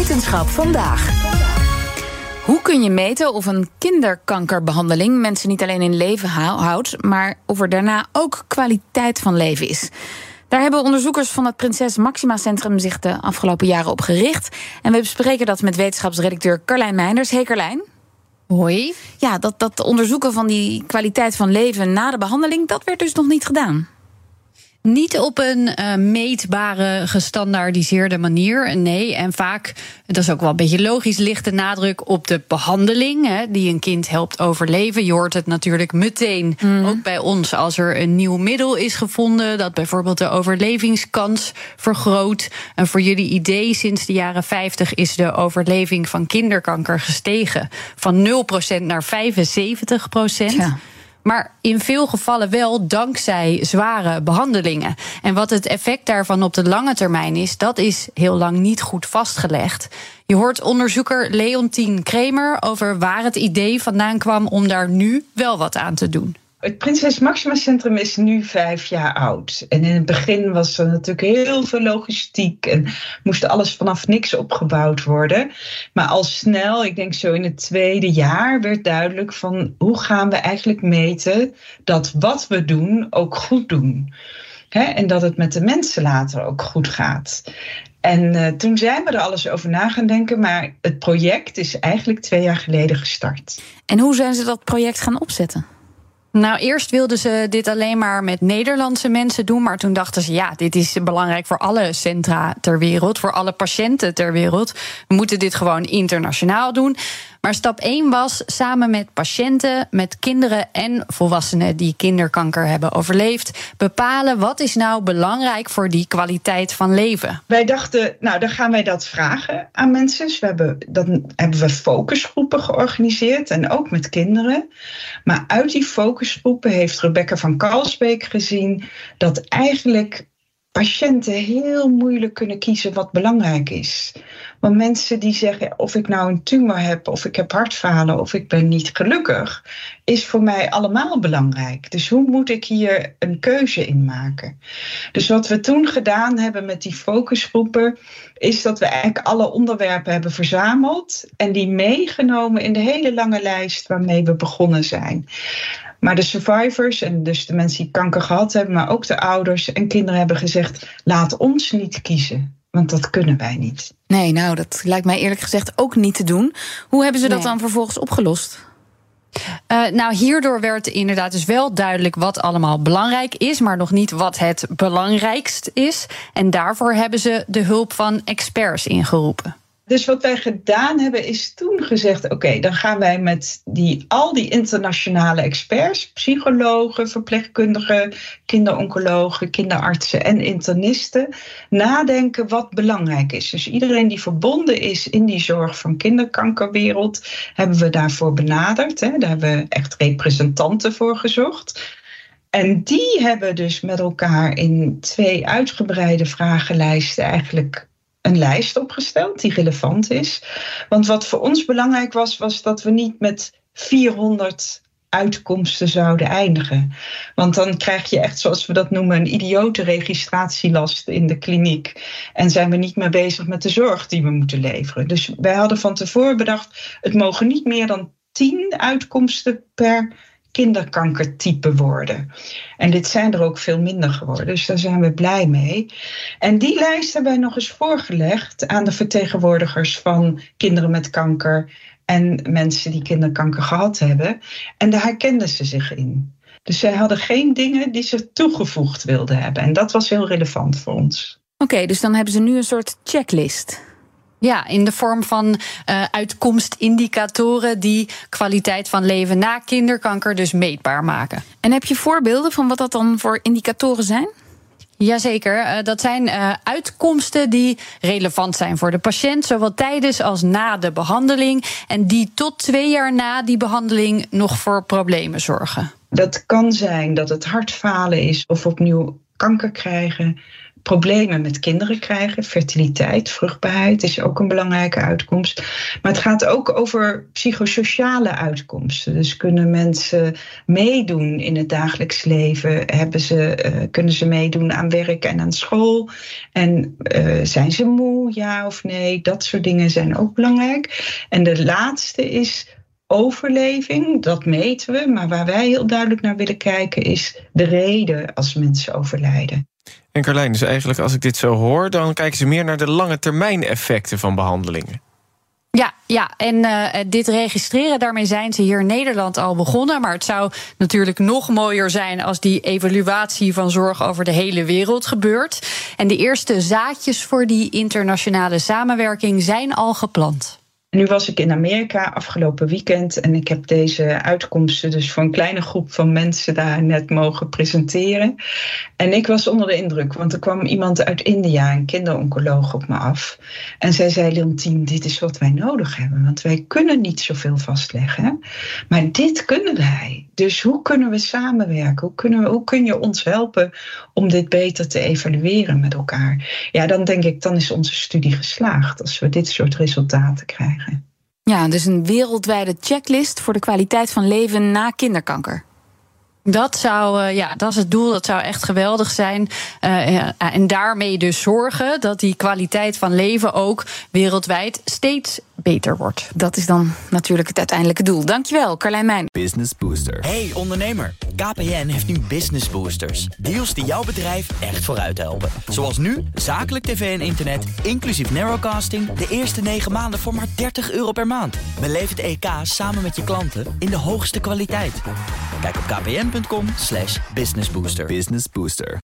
Wetenschap vandaag. Hoe kun je meten of een kinderkankerbehandeling mensen niet alleen in leven houdt, maar of er daarna ook kwaliteit van leven is? Daar hebben onderzoekers van het Prinses Maxima Centrum zich de afgelopen jaren op gericht. En we bespreken dat met wetenschapsredacteur Carlijn Meinders. Hey Carlijn. Hoi. Ja, dat, dat onderzoeken van die kwaliteit van leven na de behandeling, dat werd dus nog niet gedaan. Niet op een uh, meetbare, gestandaardiseerde manier. Nee, en vaak, dat is ook wel een beetje logisch, ligt de nadruk op de behandeling hè, die een kind helpt overleven. Je hoort het natuurlijk meteen, mm. ook bij ons, als er een nieuw middel is gevonden, dat bijvoorbeeld de overlevingskans vergroot. En voor jullie idee, sinds de jaren 50 is de overleving van kinderkanker gestegen van 0% naar 75%. Ja maar in veel gevallen wel dankzij zware behandelingen. En wat het effect daarvan op de lange termijn is, dat is heel lang niet goed vastgelegd. Je hoort onderzoeker Leontien Kremer over waar het idee vandaan kwam om daar nu wel wat aan te doen. Het Prinses Maxima Centrum is nu vijf jaar oud. En in het begin was er natuurlijk heel veel logistiek en moest alles vanaf niks opgebouwd worden. Maar al snel, ik denk zo in het tweede jaar, werd duidelijk van hoe gaan we eigenlijk meten dat wat we doen ook goed doen. en dat het met de mensen later ook goed gaat. En uh, toen zijn we er alles over na gaan denken, maar het project is eigenlijk twee jaar geleden gestart. En hoe zijn ze dat project gaan opzetten? Nou, eerst wilden ze dit alleen maar met Nederlandse mensen doen. Maar toen dachten ze, ja, dit is belangrijk voor alle centra ter wereld, voor alle patiënten ter wereld. We moeten dit gewoon internationaal doen. Maar stap 1 was samen met patiënten, met kinderen en volwassenen die kinderkanker hebben overleefd, bepalen wat is nou belangrijk voor die kwaliteit van leven. Wij dachten, nou dan gaan wij dat vragen aan mensen. Dus we hebben, dan hebben we focusgroepen georganiseerd en ook met kinderen. Maar uit die focusgroepen heeft Rebecca van Kalsbeek gezien dat eigenlijk patiënten heel moeilijk kunnen kiezen wat belangrijk is. Want mensen die zeggen of ik nou een tumor heb, of ik heb hartfalen, of ik ben niet gelukkig, is voor mij allemaal belangrijk. Dus hoe moet ik hier een keuze in maken? Dus wat we toen gedaan hebben met die focusgroepen, is dat we eigenlijk alle onderwerpen hebben verzameld en die meegenomen in de hele lange lijst waarmee we begonnen zijn. Maar de survivors, en dus de mensen die kanker gehad hebben, maar ook de ouders en kinderen hebben gezegd: laat ons niet kiezen. Want dat kunnen wij niet. Nee, nou, dat lijkt mij eerlijk gezegd ook niet te doen. Hoe hebben ze dat dan vervolgens opgelost? Uh, nou, hierdoor werd inderdaad dus wel duidelijk wat allemaal belangrijk is, maar nog niet wat het belangrijkst is. En daarvoor hebben ze de hulp van experts ingeroepen. Dus wat wij gedaan hebben, is toen gezegd: oké, dan gaan wij met die, al die internationale experts, psychologen, verpleegkundigen, kinderoncologen, kinderartsen en internisten, nadenken wat belangrijk is. Dus iedereen die verbonden is in die zorg van kinderkankerwereld, hebben we daarvoor benaderd. Hè. Daar hebben we echt representanten voor gezocht. En die hebben dus met elkaar in twee uitgebreide vragenlijsten eigenlijk een lijst opgesteld die relevant is. Want wat voor ons belangrijk was, was dat we niet met 400 uitkomsten zouden eindigen. Want dan krijg je echt, zoals we dat noemen, een idiote registratielast in de kliniek. En zijn we niet meer bezig met de zorg die we moeten leveren. Dus wij hadden van tevoren bedacht, het mogen niet meer dan 10 uitkomsten per kinderkankertype worden. En dit zijn er ook veel minder geworden, dus daar zijn we blij mee. En die lijst hebben wij nog eens voorgelegd aan de vertegenwoordigers van kinderen met kanker en mensen die kinderkanker gehad hebben. En daar herkenden ze zich in. Dus zij hadden geen dingen die ze toegevoegd wilden hebben. En dat was heel relevant voor ons. Oké, dus dan hebben ze nu een soort checklist. Ja, in de vorm van uh, uitkomstindicatoren die kwaliteit van leven na kinderkanker dus meetbaar maken. En heb je voorbeelden van wat dat dan voor indicatoren zijn? Jazeker, uh, dat zijn uh, uitkomsten die relevant zijn voor de patiënt, zowel tijdens als na de behandeling. En die tot twee jaar na die behandeling nog voor problemen zorgen. Dat kan zijn dat het hartfalen is of opnieuw kanker krijgen. Problemen met kinderen krijgen. Fertiliteit, vruchtbaarheid is ook een belangrijke uitkomst. Maar het gaat ook over psychosociale uitkomsten. Dus kunnen mensen meedoen in het dagelijks leven? Hebben ze, uh, kunnen ze meedoen aan werk en aan school? En uh, zijn ze moe, ja of nee? Dat soort dingen zijn ook belangrijk. En de laatste is overleving, dat meten we. Maar waar wij heel duidelijk naar willen kijken is de reden als mensen overlijden. En Carlijn, dus eigenlijk als ik dit zo hoor, dan kijken ze meer naar de lange termijn effecten van behandelingen. Ja, ja, en uh, dit registreren, daarmee zijn ze hier in Nederland al begonnen. Maar het zou natuurlijk nog mooier zijn als die evaluatie van zorg over de hele wereld gebeurt. En de eerste zaadjes voor die internationale samenwerking zijn al geplant. Nu was ik in Amerika afgelopen weekend en ik heb deze uitkomsten dus voor een kleine groep van mensen daar net mogen presenteren. En ik was onder de indruk, want er kwam iemand uit India, een kinderoncoloog, op me af. En zij zei, Leontien, dit is wat wij nodig hebben, want wij kunnen niet zoveel vastleggen. Maar dit kunnen wij. Dus hoe kunnen we samenwerken? Hoe, kunnen we, hoe kun je ons helpen om dit beter te evalueren met elkaar? Ja, dan denk ik, dan is onze studie geslaagd als we dit soort resultaten krijgen. Ja, dus een wereldwijde checklist voor de kwaliteit van leven na kinderkanker. Dat zou, uh, ja, dat is het doel. Dat zou echt geweldig zijn. Uh, ja, en daarmee dus zorgen dat die kwaliteit van leven ook wereldwijd steeds beter wordt. Dat is dan natuurlijk het uiteindelijke doel. Dankjewel, Carlijn Meijn. Business Booster. Hey ondernemer, KPN heeft nu Business Boosters. Deals die jouw bedrijf echt vooruit helpen. Zoals nu, zakelijk tv en internet, inclusief narrowcasting... de eerste 9 maanden voor maar 30 euro per maand. Beleef het EK samen met je klanten in de hoogste kwaliteit. Kijk op kpn.com slash businessbooster. Business Booster.